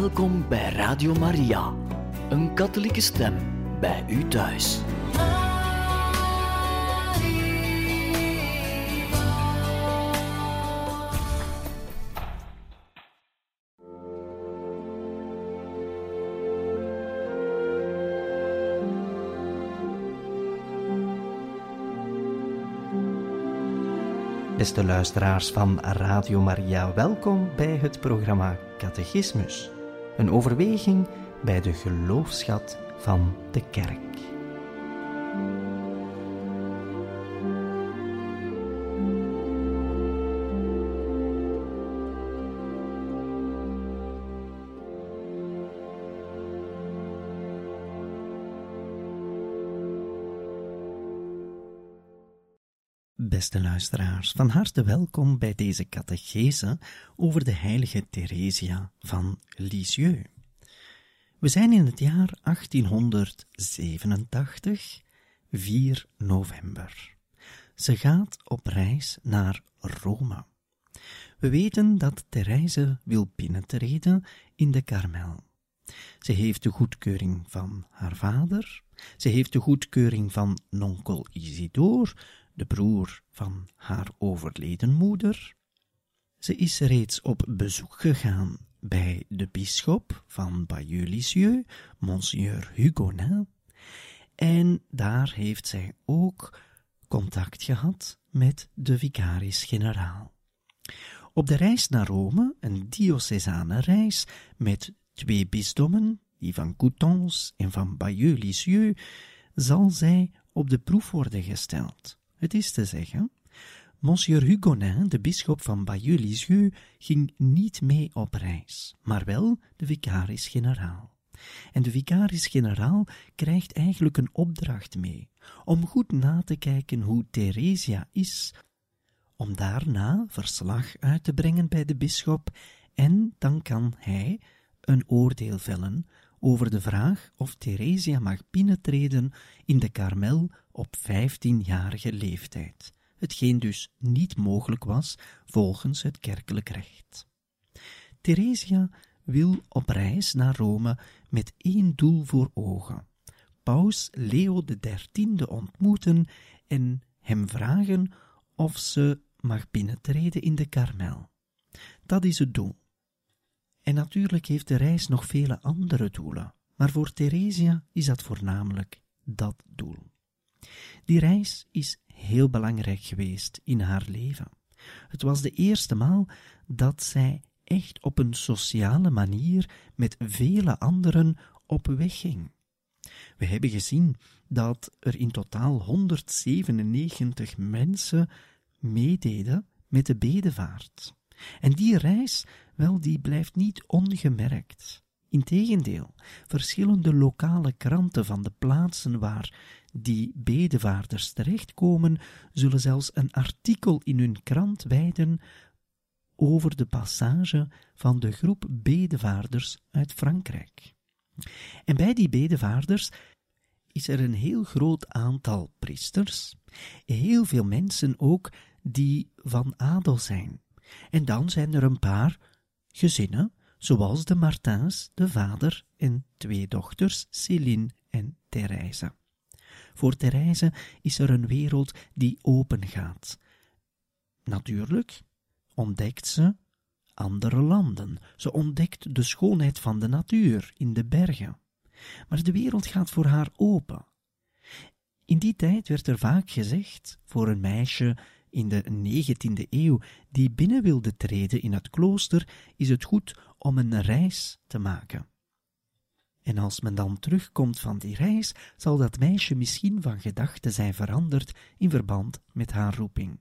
Welkom bij Radio Maria, een katholieke stem bij u thuis. Beste luisteraars van Radio Maria, welkom bij het programma Catechismus. Een overweging bij de geloofschat van de kerk. Beste luisteraars, van harte welkom bij deze catechese over de heilige Theresia van Lisieux. We zijn in het jaar 1887, 4 november. Ze gaat op reis naar Rome. We weten dat Therese wil binnentreden in de Karmel. Ze heeft de goedkeuring van haar vader, ze heeft de goedkeuring van nonkel Isidore, de broer van haar overleden moeder. Ze is reeds op bezoek gegaan bij de bisschop van Bayeux-Lisieux, Monsieur Hugonin, en daar heeft zij ook contact gehad met de vicaris-generaal. Op de reis naar Rome, een diocesane reis met twee bisdommen, die van Coutances en van Bayeux-Lisieux, zal zij op de proef worden gesteld. Het is te zeggen, Monsieur Hugonin, de bisschop van Bayeux-Lisieux, ging niet mee op reis, maar wel de vicaris-generaal. En de vicaris-generaal krijgt eigenlijk een opdracht mee, om goed na te kijken hoe Theresia is, om daarna verslag uit te brengen bij de bisschop, en dan kan hij een oordeel vellen over de vraag of Theresia mag binnentreden in de Karmel op vijftienjarige leeftijd, hetgeen dus niet mogelijk was volgens het kerkelijk recht. Theresia wil op reis naar Rome met één doel voor ogen: Paus Leo XIII ontmoeten en hem vragen of ze mag binnentreden in de Karmel. Dat is het doel. En natuurlijk heeft de reis nog vele andere doelen, maar voor Theresia is dat voornamelijk dat doel. Die reis is heel belangrijk geweest in haar leven. Het was de eerste maal dat zij echt op een sociale manier met vele anderen op weg ging. We hebben gezien dat er in totaal 197 mensen meededen met de bedevaart. En die reis, wel, die blijft niet ongemerkt. Integendeel, verschillende lokale kranten van de plaatsen waar die bedevaarders terechtkomen, zullen zelfs een artikel in hun krant wijden over de passage van de groep bedevaarders uit Frankrijk. En bij die bedevaarders is er een heel groot aantal priesters, heel veel mensen ook die van adel zijn. En dan zijn er een paar gezinnen, zoals de Martins, de vader en twee dochters, Céline en Therese. Voor Therese is er een wereld die opengaat. Natuurlijk ontdekt ze andere landen. Ze ontdekt de schoonheid van de natuur in de bergen. Maar de wereld gaat voor haar open. In die tijd werd er vaak gezegd, voor een meisje in de 19e eeuw die binnen wilde treden in het klooster, is het goed om een reis te maken. En als men dan terugkomt van die reis, zal dat meisje misschien van gedachten zijn veranderd in verband met haar roeping.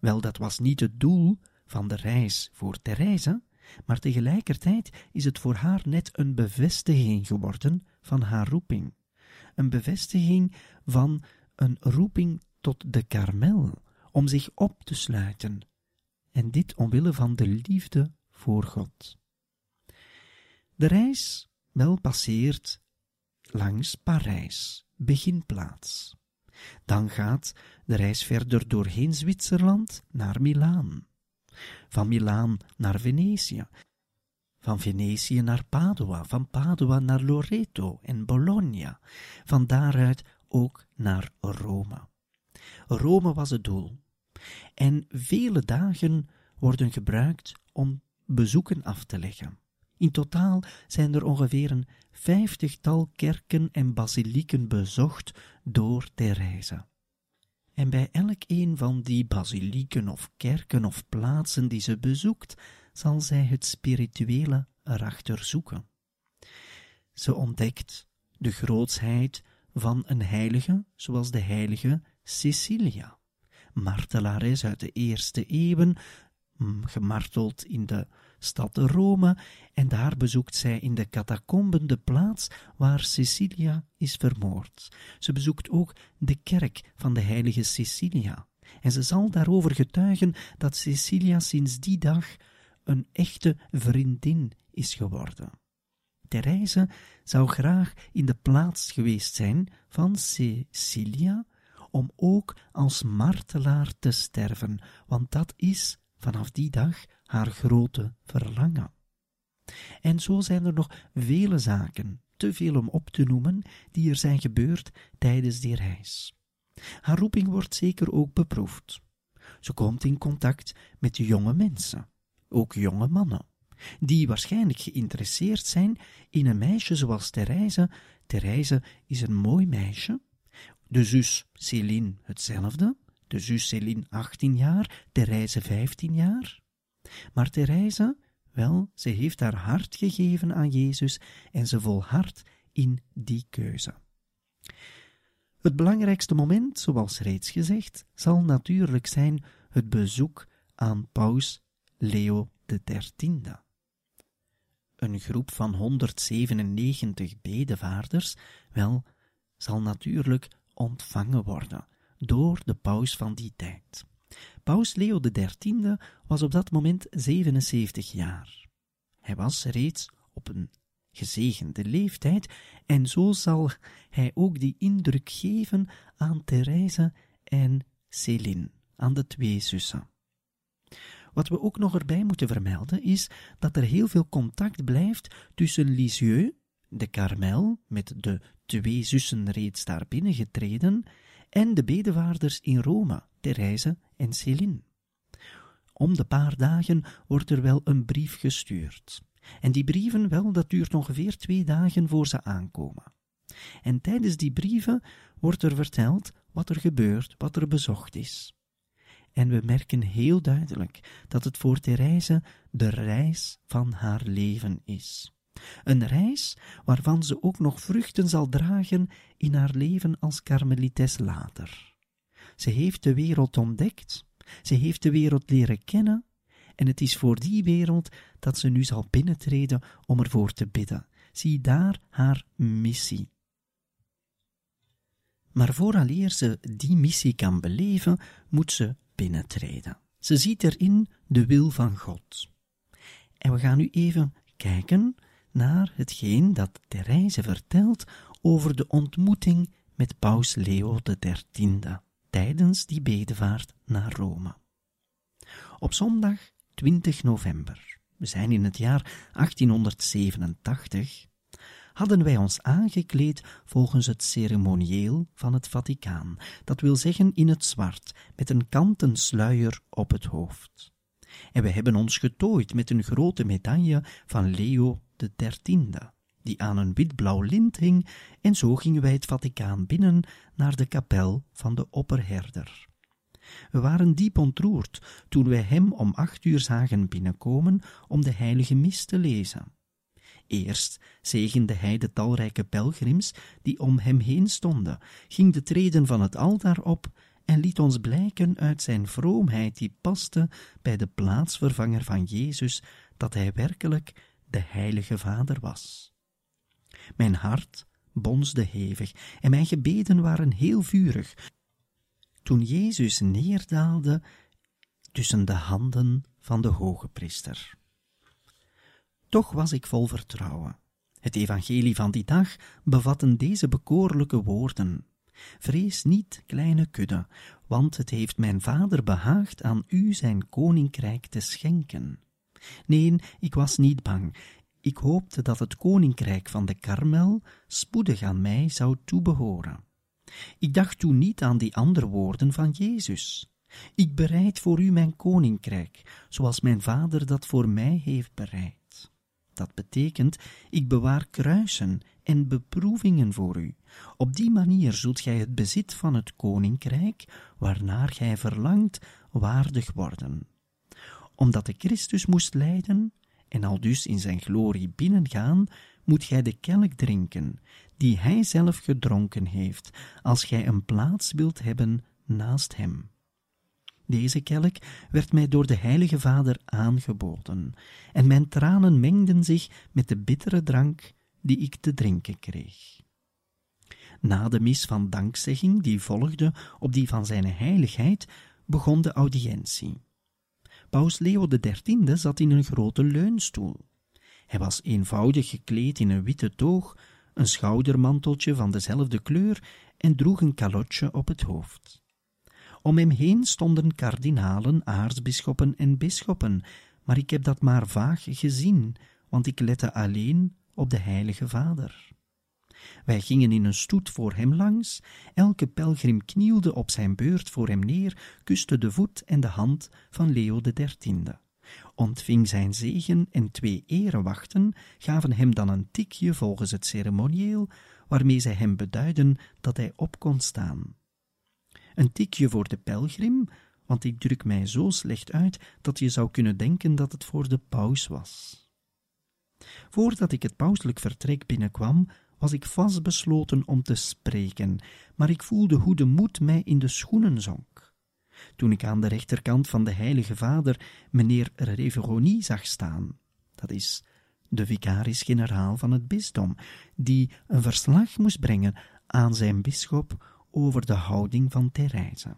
Wel, dat was niet het doel van de reis voor Therese, maar tegelijkertijd is het voor haar net een bevestiging geworden van haar roeping. Een bevestiging van een roeping tot de karmel, om zich op te sluiten, en dit omwille van de liefde voor God. De reis wel passeert langs Parijs, beginplaats. Dan gaat de reis verder doorheen Zwitserland naar Milaan. Van Milaan naar Venetië. van Venetië naar Padua, van Padua naar Loreto en Bologna, van daaruit ook naar Rome. Rome was het doel. En vele dagen worden gebruikt om bezoeken af te leggen. In totaal zijn er ongeveer een vijftigtal kerken en basilieken bezocht door Therese. En bij elk een van die basilieken of kerken of plaatsen die ze bezoekt, zal zij het spirituele erachter zoeken. Ze ontdekt de grootsheid van een heilige, zoals de heilige Cecilia, martelares uit de eerste eeuwen, gemarteld in de stad Rome, en daar bezoekt zij in de catacomben de plaats waar Cecilia is vermoord. Ze bezoekt ook de kerk van de heilige Cecilia, en ze zal daarover getuigen dat Cecilia sinds die dag een echte vriendin is geworden. Therese zou graag in de plaats geweest zijn van Cecilia, om ook als martelaar te sterven, want dat is vanaf die dag haar grote verlangen. En zo zijn er nog vele zaken, te veel om op te noemen, die er zijn gebeurd tijdens die reis. Haar roeping wordt zeker ook beproefd. Ze komt in contact met jonge mensen, ook jonge mannen, die waarschijnlijk geïnteresseerd zijn in een meisje zoals Therese. Therese is een mooi meisje. De zus Céline hetzelfde. De zus Céline 18 jaar, Therese 15 jaar. Maar Therese, wel, ze heeft haar hart gegeven aan Jezus en ze volhardt in die keuze. Het belangrijkste moment, zoals reeds gezegd, zal natuurlijk zijn het bezoek aan paus Leo XIII. Een groep van 197 bedevaarders, wel, zal natuurlijk ontvangen worden door de paus van die tijd. Paus Leo XIII was op dat moment 77 jaar. Hij was reeds op een gezegende leeftijd en zo zal hij ook die indruk geven aan Therese en Céline, aan de twee zussen. Wat we ook nog erbij moeten vermelden is dat er heel veel contact blijft tussen Lisieux, de Karmel, met de twee zussen reeds daar binnengetreden, en de bedevaarders in Rome, Therese en Céline. Om de paar dagen wordt er wel een brief gestuurd. En die brieven, wel, dat duurt ongeveer twee dagen voor ze aankomen. En tijdens die brieven wordt er verteld wat er gebeurt, wat er bezocht is. En we merken heel duidelijk dat het voor Therese de reis van haar leven is. Een reis waarvan ze ook nog vruchten zal dragen in haar leven als karmelites later. Ze heeft de wereld ontdekt, ze heeft de wereld leren kennen, en het is voor die wereld dat ze nu zal binnentreden om ervoor te bidden. Zie daar haar missie. Maar vooraleer ze die missie kan beleven, moet ze binnentreden. Ze ziet erin de wil van God. En we gaan nu even kijken naar hetgeen dat Therese vertelt over de ontmoeting met paus Leo XIII tijdens die bedevaart naar Rome. Op zondag 20 november, we zijn in het jaar 1887, hadden wij ons aangekleed volgens het ceremonieel van het Vaticaan, dat wil zeggen in het zwart, met een kanten sluier op het hoofd. En we hebben ons getooid met een grote medaille van Leo XIII, die aan een wit-blauw lint hing, en zo gingen wij het Vaticaan binnen naar de kapel van de opperherder. We waren diep ontroerd toen wij hem om acht uur zagen binnenkomen om de heilige mis te lezen. Eerst zegende hij de talrijke pelgrims die om hem heen stonden, ging de treden van het altaar op en liet ons blijken uit zijn vroomheid die paste bij de plaatsvervanger van Jezus, dat hij werkelijk de heilige Vader was. Mijn hart bonsde hevig en mijn gebeden waren heel vurig, toen Jezus neerdaalde tussen de handen van de hoge priester. Toch was ik vol vertrouwen. Het evangelie van die dag bevatten deze bekoorlijke woorden. Vrees niet, kleine kudde, want het heeft mijn vader behaagd aan u zijn koninkrijk te schenken. Nee, ik was niet bang. Ik hoopte dat het koninkrijk van de Karmel spoedig aan mij zou toebehoren. Ik dacht toen niet aan die andere woorden van Jezus. Ik bereid voor u mijn koninkrijk, zoals mijn vader dat voor mij heeft bereid. Dat betekent, ik bewaar kruisen en beproevingen voor u. Op die manier zult gij het bezit van het koninkrijk, waarnaar gij verlangt, waardig worden. Omdat de Christus moest lijden, en al dus in zijn glorie binnengaan, moet gij de kelk drinken, die hij zelf gedronken heeft, als gij een plaats wilt hebben naast hem. Deze kelk werd mij door de Heilige Vader aangeboden, en mijn tranen mengden zich met de bittere drank die ik te drinken kreeg. Na de mis van dankzegging die volgde op die van zijn heiligheid, begon de audiëntie. Paus Leo XIII zat in een grote leunstoel. Hij was eenvoudig gekleed in een witte toog, een schoudermanteltje van dezelfde kleur en droeg een kalotje op het hoofd. Om hem heen stonden kardinalen, aartsbisschoppen en bisschoppen, maar ik heb dat maar vaag gezien, want ik lette alleen op de Heilige Vader. Wij gingen in een stoet voor hem langs, elke pelgrim knielde op zijn beurt voor hem neer, kuste de voet en de hand van Leo XIII. Ontving zijn zegen en twee erewachten gaven hem dan een tikje volgens het ceremonieel, waarmee zij hem beduiden dat hij op kon staan. Een tikje voor de pelgrim, want ik druk mij zo slecht uit dat je zou kunnen denken dat het voor de paus was. Voordat ik het pauselijk vertrek binnenkwam, was ik vastbesloten om te spreken, maar ik voelde hoe de moed mij in de schoenen zonk. Toen ik aan de rechterkant van de Heilige Vader meneer Reveroni zag staan, dat is de vicaris-generaal van het bisdom, die een verslag moest brengen aan zijn bisschop over de houding van Therese.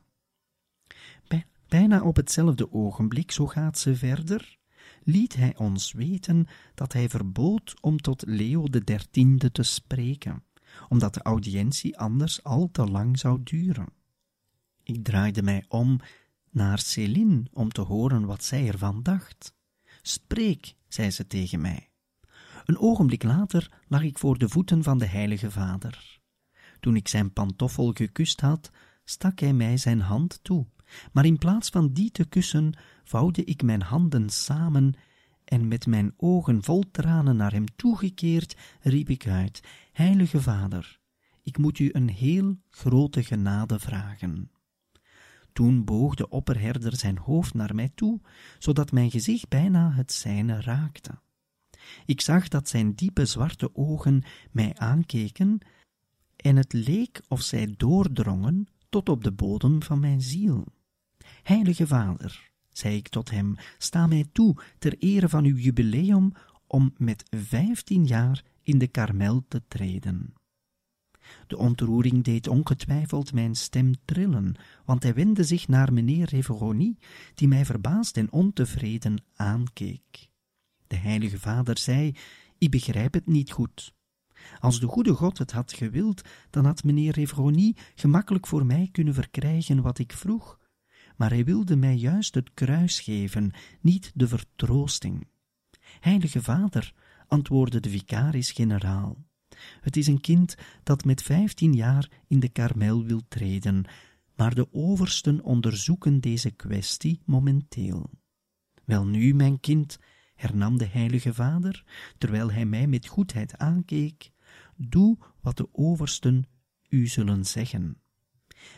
Bijna op hetzelfde ogenblik, zo gaat ze verder, liet hij ons weten dat hij verbood om tot Leo XIII te spreken, omdat de audiëntie anders al te lang zou duren. Ik draaide mij om naar Céline om te horen wat zij ervan dacht. Spreek, zei ze tegen mij. Een ogenblik later lag ik voor de voeten van de Heilige Vader. Toen ik zijn pantoffel gekust had, stak hij mij zijn hand toe, maar in plaats van die te kussen, vouwde ik mijn handen samen en met mijn ogen vol tranen naar hem toegekeerd, riep ik uit, Heilige Vader, ik moet u een heel grote genade vragen. Toen boog de opperherder zijn hoofd naar mij toe, zodat mijn gezicht bijna het zijne raakte. Ik zag dat zijn diepe zwarte ogen mij aankeken, en het leek of zij doordrongen tot op de bodem van mijn ziel. Heilige Vader, zei ik tot hem, sta mij toe ter ere van uw jubileum om met vijftien jaar in de karmel te treden. De ontroering deed ongetwijfeld mijn stem trillen, want hij wendde zich naar meneer Reveroni, die mij verbaasd en ontevreden aankeek. De heilige vader zei, ik begrijp het niet goed. Als de goede God het had gewild, dan had meneer Reveroni gemakkelijk voor mij kunnen verkrijgen wat ik vroeg, maar hij wilde mij juist het kruis geven, niet de vertroosting. Heilige Vader, antwoordde de vicaris-generaal, het is een kind dat met vijftien jaar in de karmel wil treden, maar de oversten onderzoeken deze kwestie momenteel. Welnu, mijn kind, hernam de heilige vader, terwijl hij mij met goedheid aankeek, doe wat de oversten u zullen zeggen.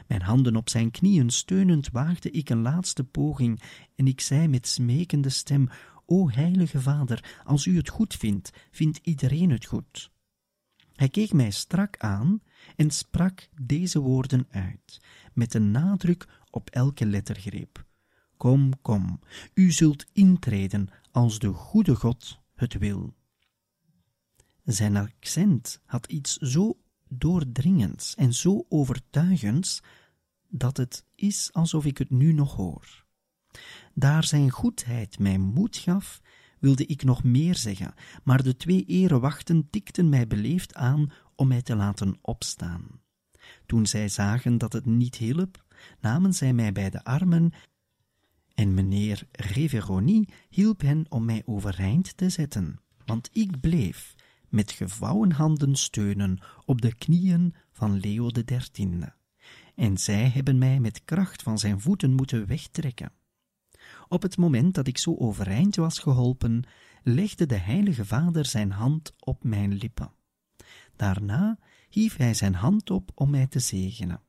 Mijn handen op zijn knieën steunend waagde ik een laatste poging en ik zei met smekende stem, O heilige vader, als u het goed vindt, vindt iedereen het goed. Hij keek mij strak aan en sprak deze woorden uit, met een nadruk op elke lettergreep. Kom, kom, u zult intreden als de goede God het wil. Zijn accent had iets zo doordringends en zo overtuigends dat het is alsof ik het nu nog hoor. Daar zijn goedheid mij moed gaf, wilde ik nog meer zeggen, maar de twee erewachten tikten mij beleefd aan om mij te laten opstaan. Toen zij zagen dat het niet hielp, namen zij mij bij de armen En meneer Reveroni hielp hen om mij overeind te zetten, want ik bleef met gevouwen handen steunen op de knieën van Leo de dertiende. En zij hebben mij met kracht van zijn voeten moeten wegtrekken. Op het moment dat ik zo overeind was geholpen, legde de heilige vader zijn hand op mijn lippen. Daarna hief hij zijn hand op om mij te zegenen.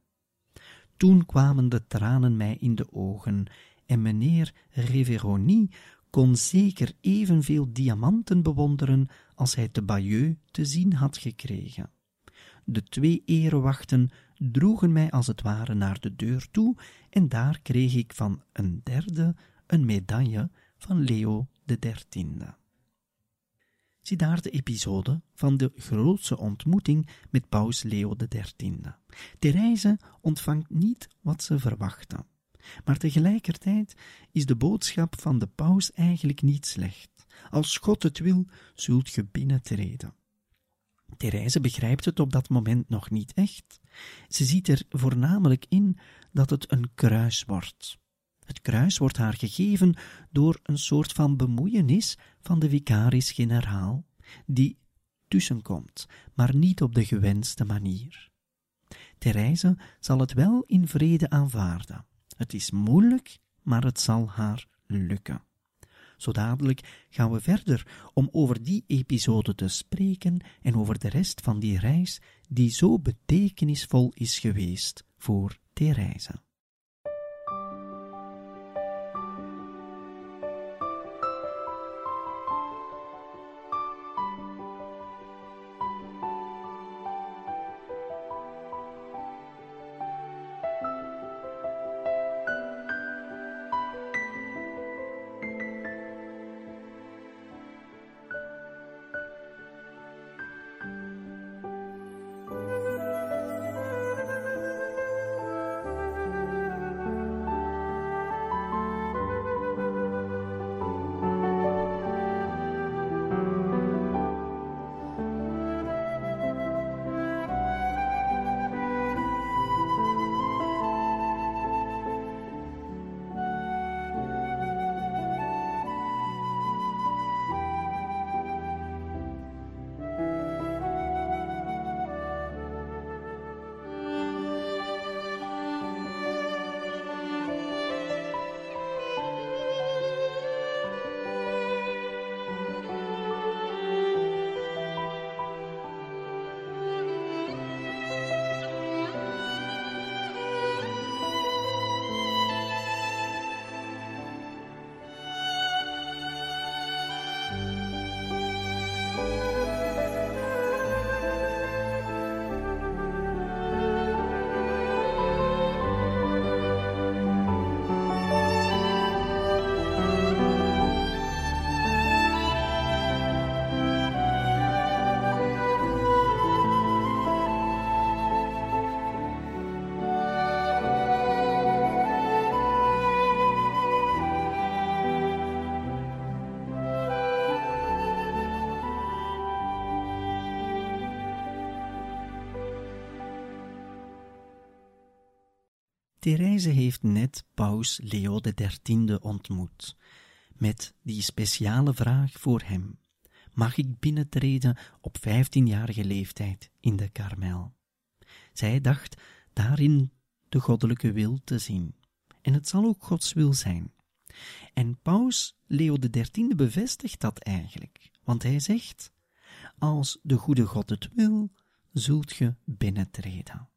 Toen kwamen de tranen mij in de ogen en meneer Reveroni kon zeker evenveel diamanten bewonderen als hij te Bayeux te zien had gekregen. De twee erewachten droegen mij als het ware naar de deur toe en daar kreeg ik van een derde een medaille van Leo de dertiende. Zie daar de episode van de grootste ontmoeting met paus Leo XIII. Therese ontvangt niet wat ze verwachtte. Maar tegelijkertijd is de boodschap van de paus eigenlijk niet slecht. Als God het wil, zult ge binnentreden. Therese begrijpt het op dat moment nog niet echt. Ze ziet er voornamelijk in dat het een kruis wordt. Het kruis wordt haar gegeven door een soort van bemoeienis van de vicaris-generaal, die tussenkomt, maar niet op de gewenste manier. Therese zal het wel in vrede aanvaarden. Het is moeilijk, maar het zal haar lukken. Zo dadelijk gaan we verder om over die episode te spreken en over de rest van die reis die zo betekenisvol is geweest voor Therese. Therese heeft net paus Leo XIII ontmoet, met die speciale vraag voor hem. Mag ik binnentreden op vijftienjarige leeftijd in de Karmel? Zij dacht daarin de goddelijke wil te zien. En het zal ook Gods wil zijn. En paus Leo XIII bevestigt dat eigenlijk, want hij zegt, als de goede God het wil, zult ge binnentreden.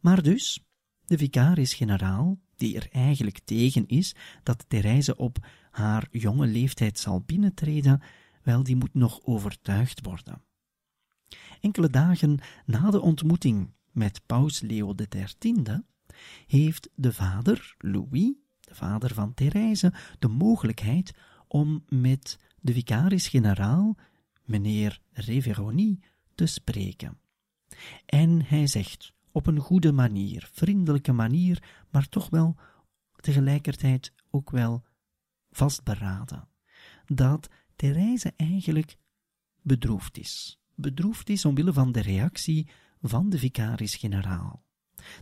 Maar dus, de vicaris-generaal, die er eigenlijk tegen is dat Therese op haar jonge leeftijd zal binnentreden, wel, die moet nog overtuigd worden. Enkele dagen na de ontmoeting met paus Leo XIII heeft de vader, Louis, de vader van Therese, de mogelijkheid om met de vicaris-generaal, meneer Reveroni, te spreken. En hij zegt, op een goede manier, vriendelijke manier, maar toch wel tegelijkertijd ook wel vastberaden. Dat Therese eigenlijk bedroefd is. Bedroefd is omwille van de reactie van de vicaris-generaal.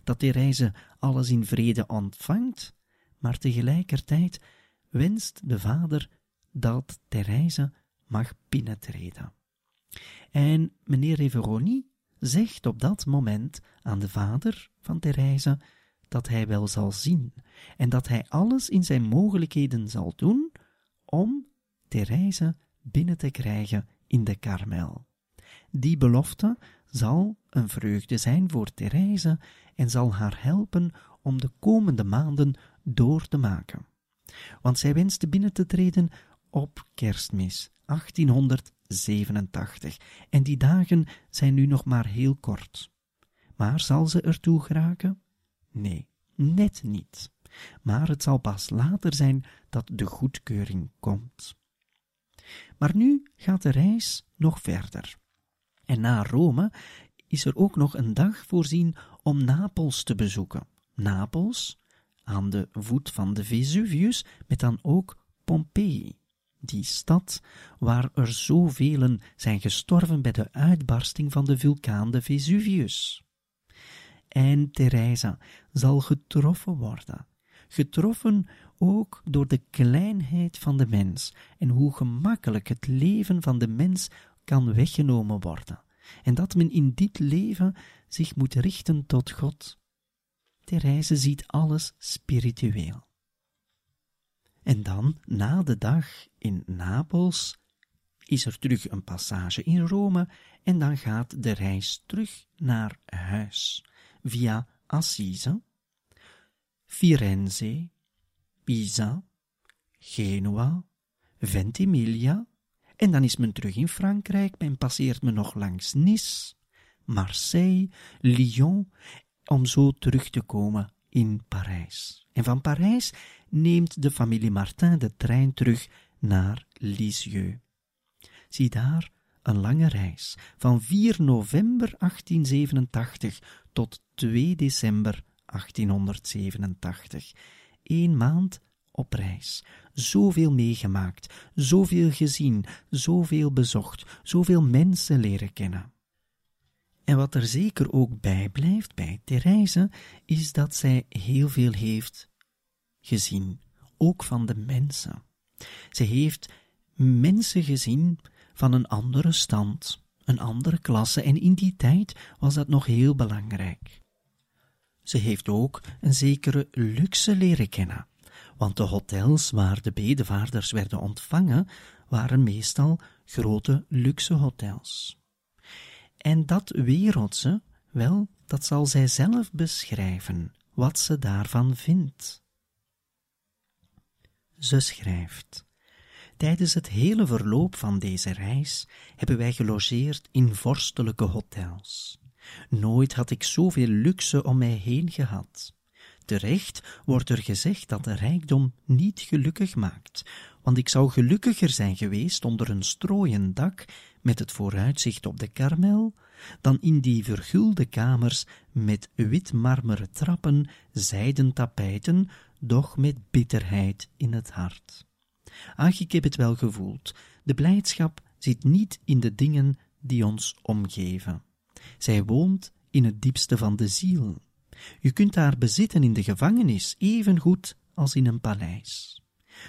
Dat Therese alles in vrede ontvangt, maar tegelijkertijd wenst de vader dat Therese mag binnentreden. En meneer Everoni zegt op dat moment aan de vader van Therese dat hij wel zal zien en dat hij alles in zijn mogelijkheden zal doen om Therese binnen te krijgen in de karmel. Die belofte zal een vreugde zijn voor Therese en zal haar helpen om de komende maanden door te maken. Want zij wenste binnen te treden op kerstmis 1887 en die dagen zijn nu nog maar heel kort. Maar zal ze ertoe geraken? Nee, net niet. Maar het zal pas later zijn dat de goedkeuring komt. Maar nu gaat de reis nog verder. En na Rome is er ook nog een dag voorzien om Napels te bezoeken. Napels, aan de voet van de Vesuvius, met dan ook Pompeii. Die stad waar er zoveel zijn gestorven bij de uitbarsting van de vulkaan de Vesuvius. En Theresa zal getroffen worden, getroffen ook door de kleinheid van de mens en hoe gemakkelijk het leven van de mens kan weggenomen worden, en dat men in dit leven zich moet richten tot God. Therese ziet alles spiritueel. En dan, na de dag in Napels, is er terug een passage in Rome en dan gaat de reis terug naar huis, via Assise, Firenze, Pisa, Genua, Ventimiglia, en dan is men terug in Frankrijk, men passeert men nog langs Nice, Marseille, Lyon, om zo terug te komen in Parijs. En van Parijs neemt de familie Martin de trein terug naar Lisieux. Zie daar een lange reis van 4 november 1887 tot 2 december 1887. Eén maand op reis. Zoveel meegemaakt, zoveel gezien, zoveel bezocht, zoveel mensen leren kennen. En wat er zeker ook bij blijft bij Therese, is dat zij heel veel heeft gezien, ook van de mensen. Ze heeft mensen gezien van een andere stand, een andere klasse, en in die tijd was dat nog heel belangrijk. Ze heeft ook een zekere luxe leren kennen, want de hotels waar de bedevaarders werden ontvangen, waren meestal grote luxe hotels. En dat wereldse, wel, dat zal zij zelf beschrijven, wat ze daarvan vindt. Ze schrijft: Tijdens het hele verloop van deze reis hebben wij gelogeerd in vorstelijke hotels. Nooit had ik zoveel luxe om mij heen gehad. Terecht wordt er gezegd dat de rijkdom niet gelukkig maakt, want ik zou gelukkiger zijn geweest onder een strooien dak met het vooruitzicht op de karmel, dan in die vergulde kamers met wit marmeren trappen, zijden tapijten, doch met bitterheid in het hart. Ach, ik heb het wel gevoeld, de blijdschap zit niet in de dingen die ons omgeven. Zij woont in het diepste van de ziel. Je kunt haar bezitten in de gevangenis, even goed als in een paleis.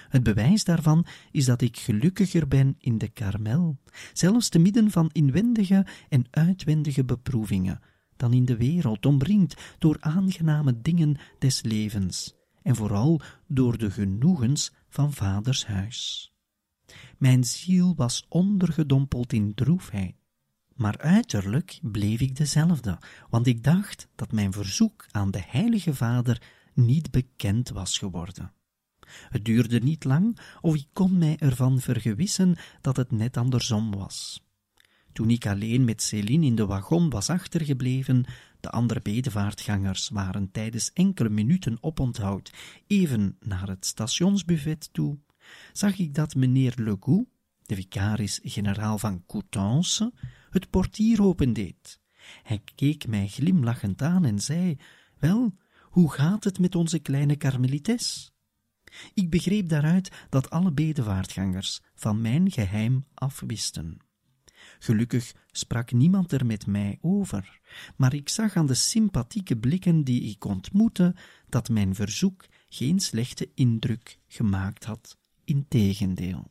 Het bewijs daarvan is dat ik gelukkiger ben in de karmel, zelfs te midden van inwendige en uitwendige beproevingen, dan in de wereld, omringd door aangename dingen des levens, en vooral door de genoegens van vaders huis. Mijn ziel was ondergedompeld in droefheid, maar uiterlijk bleef ik dezelfde, want ik dacht dat mijn verzoek aan de Heilige Vader niet bekend was geworden. Het duurde niet lang of ik kon mij ervan vergewissen dat het net andersom was. Toen ik alleen met Céline in de wagon was achtergebleven, de andere bedevaartgangers waren tijdens enkele minuten oponthoud even naar het stationsbuffet toe, zag ik dat meneer Legout, de vicaris-generaal van Coutances, het portier opendeed. Hij keek mij glimlachend aan en zei, wel, hoe gaat het met onze kleine karmelites? Ik begreep daaruit dat alle bedevaartgangers van mijn geheim afwisten. Gelukkig sprak niemand er met mij over, maar ik zag aan de sympathieke blikken die ik ontmoette dat mijn verzoek geen slechte indruk gemaakt had, integendeel.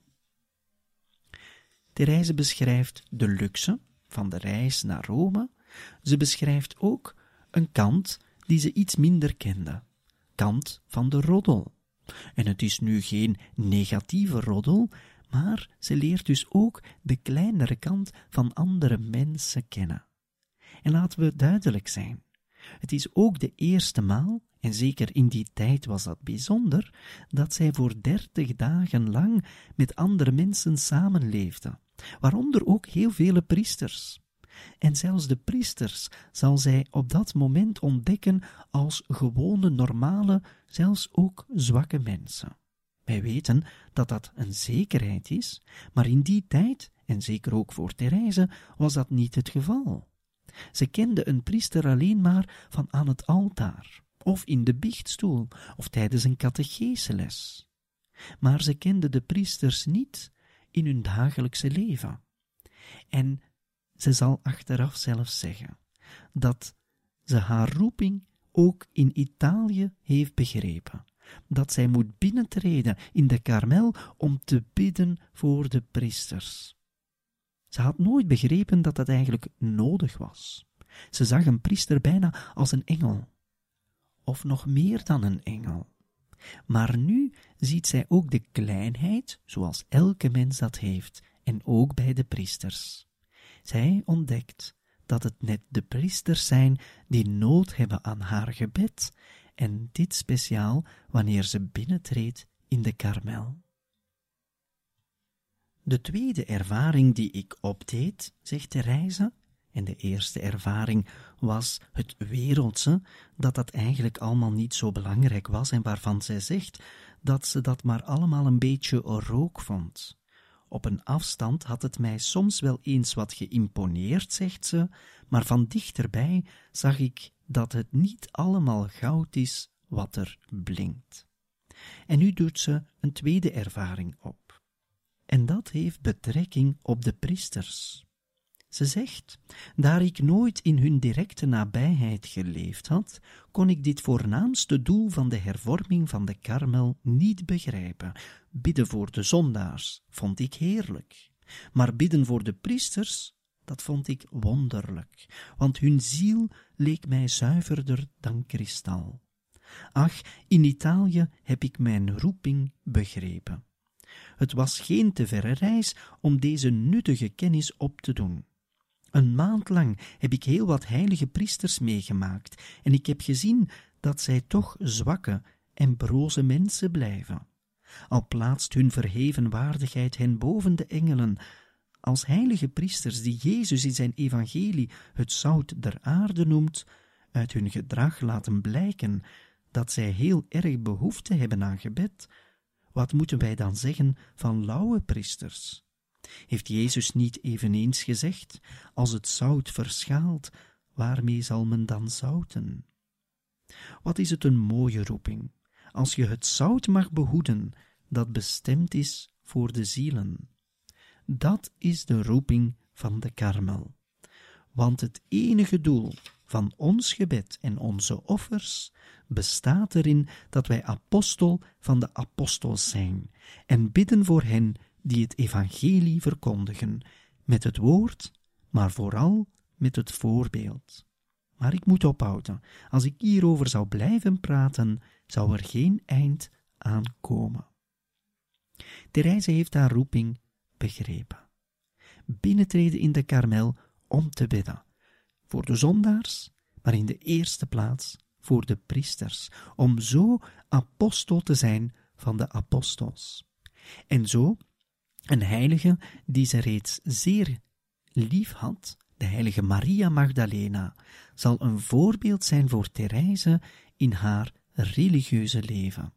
Therese beschrijft de luxe van de reis naar Rome. Ze beschrijft ook een kant die ze iets minder kende, kant van de roddel. En het is nu geen negatieve roddel, maar ze leert dus ook de kleinere kant van andere mensen kennen. En laten we duidelijk zijn, het is ook de eerste maal, en zeker in die tijd was dat bijzonder, dat zij voor dertig dagen lang met andere mensen samenleefde, waaronder ook heel vele priesters. En zelfs de priesters zal zij op dat moment ontdekken als gewone, normale, zelfs ook zwakke mensen. Wij weten dat dat een zekerheid is, maar in die tijd, en zeker ook voor Therese, was dat niet het geval. Ze kende een priester alleen maar van aan het altaar, of in de biechtstoel, of tijdens een catecheseles. Maar ze kende de priesters niet in hun dagelijkse leven. En ze zal achteraf zelfs zeggen dat ze haar roeping ook in Italië heeft begrepen, dat zij moet binnentreden in de karmel om te bidden voor de priesters. Ze had nooit begrepen dat dat eigenlijk nodig was. Ze zag een priester bijna als een engel, of nog meer dan een engel. Maar nu ziet zij ook de kleinheid, zoals elke mens dat heeft, en ook bij de priesters. Zij ontdekt dat het net de priesters zijn die nood hebben aan haar gebed, en dit speciaal wanneer ze binnentreedt in de karmel. De tweede ervaring die ik opdeed, zegt Therese, en de eerste ervaring was het wereldse, dat dat eigenlijk allemaal niet zo belangrijk was en waarvan zij zegt dat ze dat maar allemaal een beetje rook vond. Op een afstand had het mij soms wel eens wat geïmponeerd, zegt ze, maar van dichterbij zag ik dat het niet allemaal goud is wat er blinkt. En nu doet ze een tweede ervaring op. En dat heeft betrekking op de priesters. Ze zegt, daar ik nooit in hun directe nabijheid geleefd had, kon ik dit voornaamste doel van de hervorming van de karmel niet begrijpen. Bidden voor de zondaars vond ik heerlijk, maar bidden voor de priesters, dat vond ik wonderlijk, want hun ziel leek mij zuiverder dan kristal. Ach, in Italië heb ik mijn roeping begrepen. Het was geen te verre reis om deze nuttige kennis op te doen. Een maand lang heb ik heel wat heilige priesters meegemaakt en ik heb gezien dat zij toch zwakke en broze mensen blijven. Al plaatst hun verheven waardigheid hen boven de engelen, als heilige priesters die Jezus in zijn evangelie het zout der aarde noemt, uit hun gedrag laten blijken dat zij heel erg behoefte hebben aan gebed, wat moeten wij dan zeggen van lauwe priesters? Heeft Jezus niet eveneens gezegd, als het zout verschaalt, waarmee zal men dan zouten? Wat is het een mooie roeping, als je het zout mag behoeden, dat bestemd is voor de zielen. Dat is de roeping van de karmel. Want het enige doel van ons gebed en onze offers bestaat erin dat wij apostel van de apostels zijn en bidden voor hen die het evangelie verkondigen, met het woord, maar vooral met het voorbeeld. Maar ik moet ophouden. Als ik hierover zou blijven praten, zou er geen eind aan komen. Therese heeft haar roeping begrepen. Binnentreden in de karmel om te bidden. Voor de zondaars, maar in de eerste plaats voor de priesters, om zo apostel te zijn van de apostels. En zo een heilige die ze reeds zeer lief had, de heilige Maria Magdalena, zal een voorbeeld zijn voor Therese in haar religieuze leven.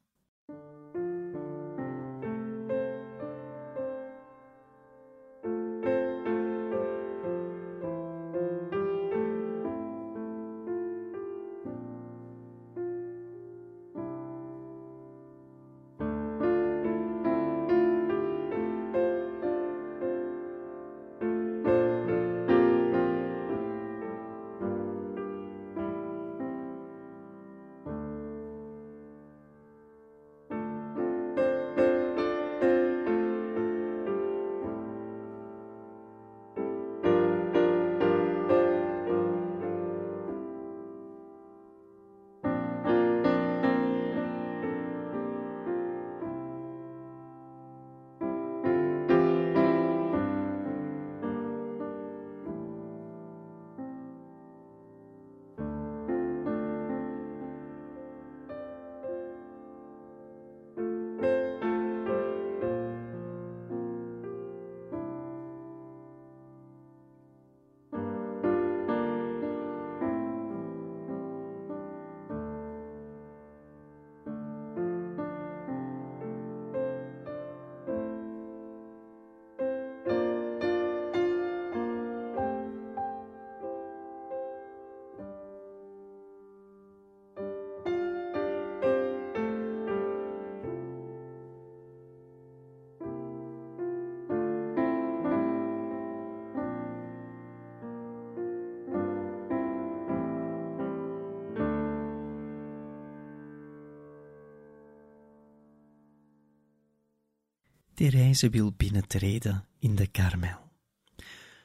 Therese wil binnentreden in de Karmel.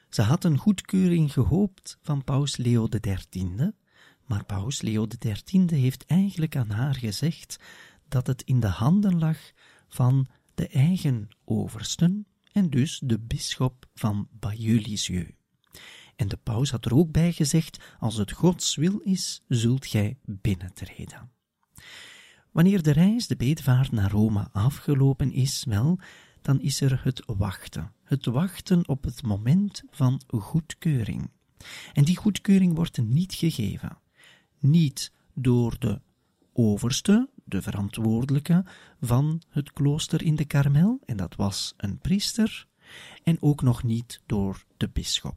Ze had een goedkeuring gehoopt van paus Leo XIII, maar paus Leo XIII heeft eigenlijk aan haar gezegd dat het in de handen lag van de eigen oversten en dus de bisschop van Bayeux-Lisieux. En de paus had er ook bij gezegd, als het Gods wil is, zult gij binnentreden. Wanneer de reis, de bedevaart naar Rome afgelopen is, wel, dan is er het wachten. Het wachten op het moment van goedkeuring. En die goedkeuring wordt niet gegeven. Niet door de overste, de verantwoordelijke van het klooster in de Karmel, en dat was een priester, en ook nog niet door de bisschop.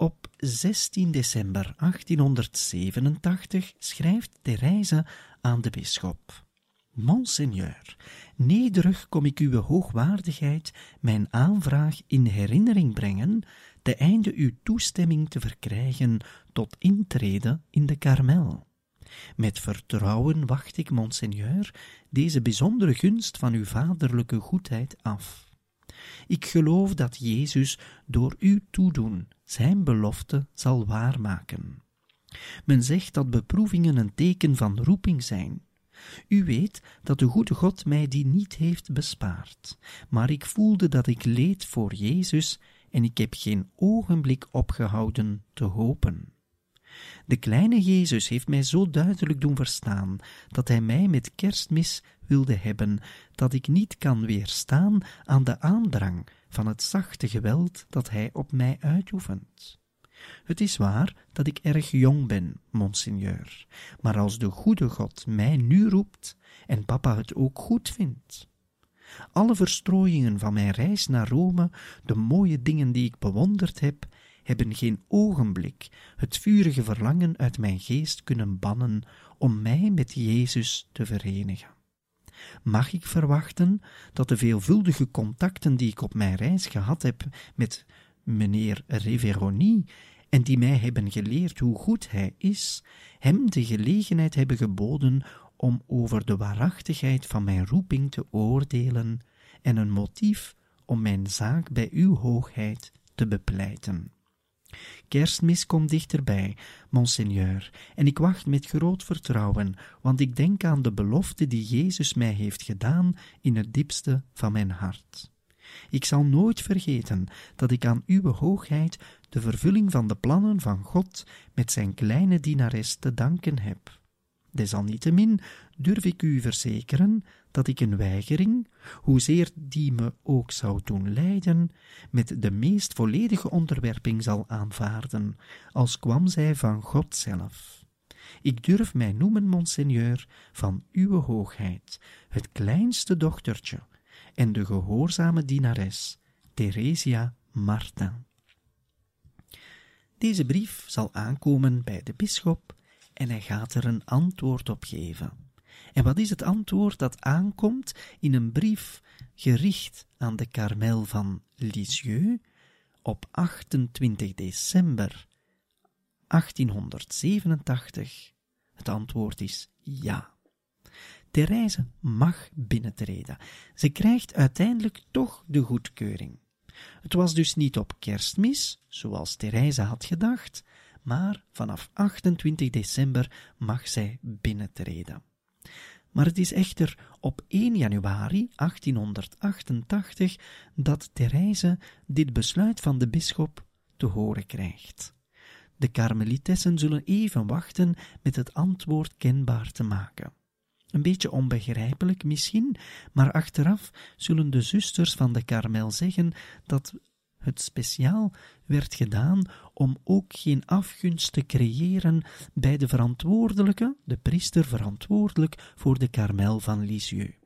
Op 16 december 1887 schrijft Therese aan de bisschop. Monseigneur, nederig kom ik uw hoogwaardigheid mijn aanvraag in herinnering brengen, te einde uw toestemming te verkrijgen tot intrede in de Karmel. Met vertrouwen wacht ik, monseigneur, deze bijzondere gunst van uw vaderlijke goedheid af. Ik geloof dat Jezus door uw toedoen zijn belofte zal waarmaken. Men zegt dat beproevingen een teken van roeping zijn. U weet dat de goede God mij die niet heeft bespaard, maar ik voelde dat ik leed voor Jezus en ik heb geen ogenblik opgehouden te hopen. De kleine Jezus heeft mij zo duidelijk doen verstaan dat hij mij met kerstmis wilde hebben, dat ik niet kan weerstaan aan de aandrang van het zachte geweld dat hij op mij uitoefent. Het is waar dat ik erg jong ben, monseigneur, maar als de goede God mij nu roept en papa het ook goed vindt. Alle verstrooiingen van mijn reis naar Rome, de mooie dingen die ik bewonderd heb, hebben geen ogenblik het vurige verlangen uit mijn geest kunnen bannen om mij met Jezus te verenigen. Mag ik verwachten dat de veelvuldige contacten die ik op mijn reis gehad heb met meneer Reveroni en die mij hebben geleerd hoe goed hij is, hem de gelegenheid hebben geboden om over de waarachtigheid van mijn roeping te oordelen en een motief om mijn zaak bij uw hoogheid te bepleiten. Kerstmis komt dichterbij, monseigneur, en ik wacht met groot vertrouwen, want ik denk aan de belofte die Jezus mij heeft gedaan in het diepste van mijn hart. Ik zal nooit vergeten dat ik aan uw hoogheid de vervulling van de plannen van God met zijn kleine dienares te danken heb. Desalniettemin durf ik u verzekeren dat ik een weigering, hoezeer die me ook zou doen lijden, met de meest volledige onderwerping zal aanvaarden, als kwam zij van God zelf. Ik durf mij noemen, monseigneur, van uwe hoogheid, het kleinste dochtertje en de gehoorzame dienares, Theresia Martin. Deze brief zal aankomen bij de bisschop en hij gaat er een antwoord op geven. En wat is het antwoord dat aankomt in een brief gericht aan de Karmel van Lisieux op 28 december 1887? Het antwoord is ja. Therese mag binnentreden. Ze krijgt uiteindelijk toch de goedkeuring. Het was dus niet op kerstmis, zoals Therese had gedacht, maar vanaf 28 december mag zij binnentreden. Maar het is echter op 1 januari 1888 dat Therese dit besluit van de bisschop te horen krijgt. De karmelitessen zullen even wachten met het antwoord kenbaar te maken. Een beetje onbegrijpelijk misschien, maar achteraf zullen de zusters van de Karmel zeggen dat het speciaal werd gedaan om ook geen afgunst te creëren bij de verantwoordelijke, de priester verantwoordelijk voor de karmel van Lisieux.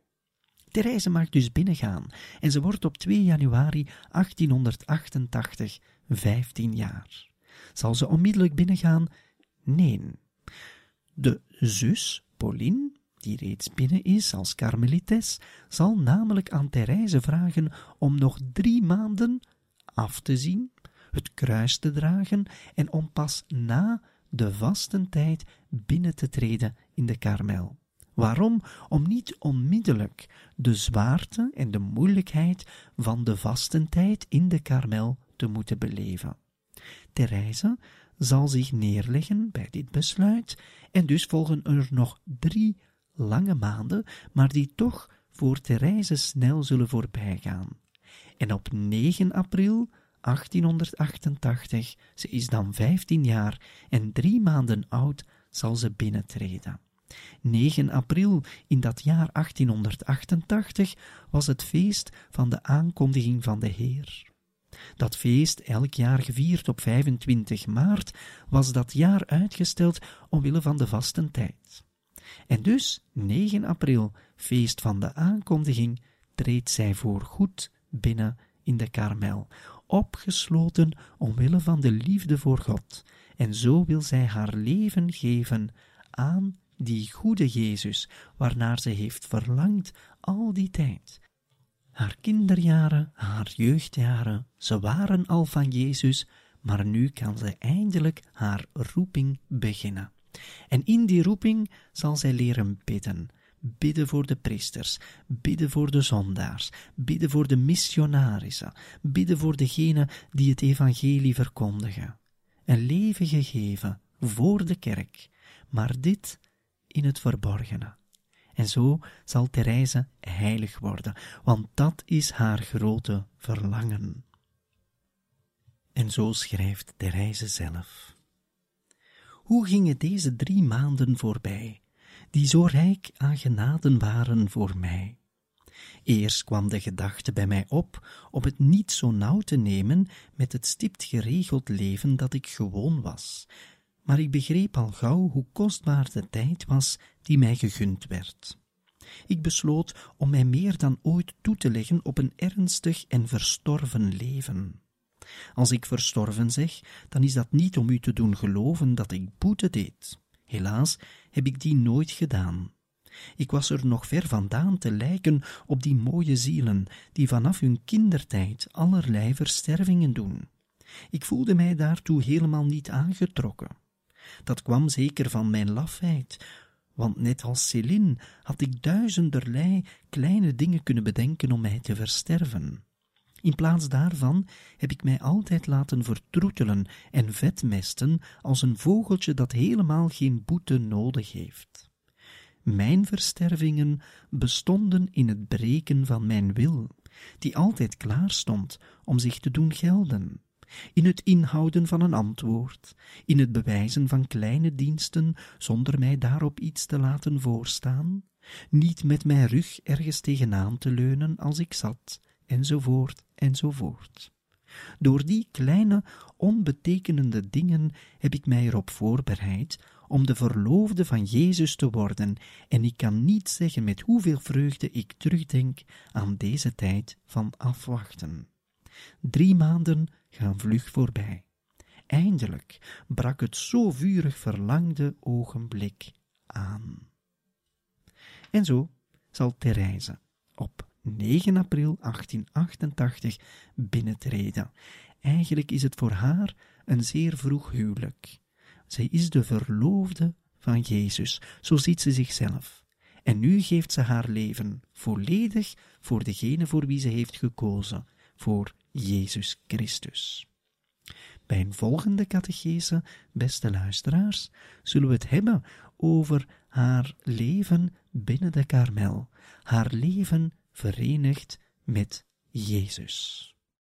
Therese mag dus binnengaan en ze wordt op 2 januari 1888 15 jaar. Zal ze onmiddellijk binnengaan? Nee. De zus, Pauline, die reeds binnen is als karmelites, zal namelijk aan Therese vragen om nog drie maanden af te zien, het kruis te dragen en om pas na de vastentijd binnen te treden in de karmel. Waarom? Om niet onmiddellijk de zwaarte en de moeilijkheid van de vastentijd in de karmel te moeten beleven. Therese zal zich neerleggen bij dit besluit, en dus volgen er nog drie lange maanden, maar die toch voor Therese snel zullen voorbijgaan. En op 9 april 1888, ze is dan 15 jaar en drie maanden oud, zal ze binnentreden. 9 april in dat jaar 1888 was het feest van de aankondiging van de Heer. Dat feest, elk jaar gevierd op 25 maart, was dat jaar uitgesteld omwille van de vastentijd. En dus, 9 april, feest van de aankondiging, treedt zij voorgoed binnen in de karmel, opgesloten omwille van de liefde voor God, en zo wil zij haar leven geven aan die goede Jezus, waarnaar ze heeft verlangd al die tijd. Haar kinderjaren, haar jeugdjaren, ze waren al van Jezus, maar nu kan ze eindelijk haar roeping beginnen. En in die roeping zal zij leren bidden. Bidden voor de priesters, bidden voor de zondaars, bidden voor de missionarissen, bidden voor degenen die het evangelie verkondigen. Een leven gegeven voor de kerk, maar dit in het verborgene. En zo zal Therese heilig worden, want dat is haar grote verlangen. En zo schrijft Therese zelf. Hoe gingen deze drie maanden voorbij, die zo rijk aan genaden waren voor mij? Eerst kwam de gedachte bij mij op om het niet zo nauw te nemen met het stipt geregeld leven dat ik gewoon was, maar ik begreep al gauw hoe kostbaar de tijd was die mij gegund werd. Ik besloot om mij meer dan ooit toe te leggen op een ernstig en verstorven leven. Als ik verstorven zeg, dan is dat niet om u te doen geloven dat ik boete deed. Helaas heb ik die nooit gedaan. Ik was er nog ver vandaan te lijken op die mooie zielen die vanaf hun kindertijd allerlei verstervingen doen. Ik voelde mij daartoe helemaal niet aangetrokken. Dat kwam zeker van mijn lafheid, want net als Céline had ik duizenderlei kleine dingen kunnen bedenken om mij te versterven. In plaats daarvan heb ik mij altijd laten vertroetelen en vetmesten als een vogeltje dat helemaal geen boete nodig heeft. Mijn verstervingen bestonden in het breken van mijn wil, die altijd klaar stond om zich te doen gelden in het inhouden van een antwoord, in het bewijzen van kleine diensten zonder mij daarop iets te laten voorstaan, niet met mijn rug ergens tegenaan te leunen als ik zat, enzovoort, enzovoort. Door die kleine, onbetekenende dingen heb ik mij erop voorbereid om de verloofde van Jezus te worden, en ik kan niet zeggen met hoeveel vreugde ik terugdenk aan deze tijd van afwachten. Drie maanden gaan vlug voorbij. Eindelijk brak het zo vurig verlangde ogenblik aan. En zo zal Therese op 9 april 1888 binnentreden. Eigenlijk is het voor haar een zeer vroeg huwelijk. Zij is de verloofde van Jezus, zo ziet ze zichzelf. En nu geeft ze haar leven volledig voor degene voor wie ze heeft gekozen, voor Jezus Christus. Bij een volgende catechese, beste luisteraars, zullen we het hebben over haar leven binnen de karmel, haar leven verenigd met Jezus.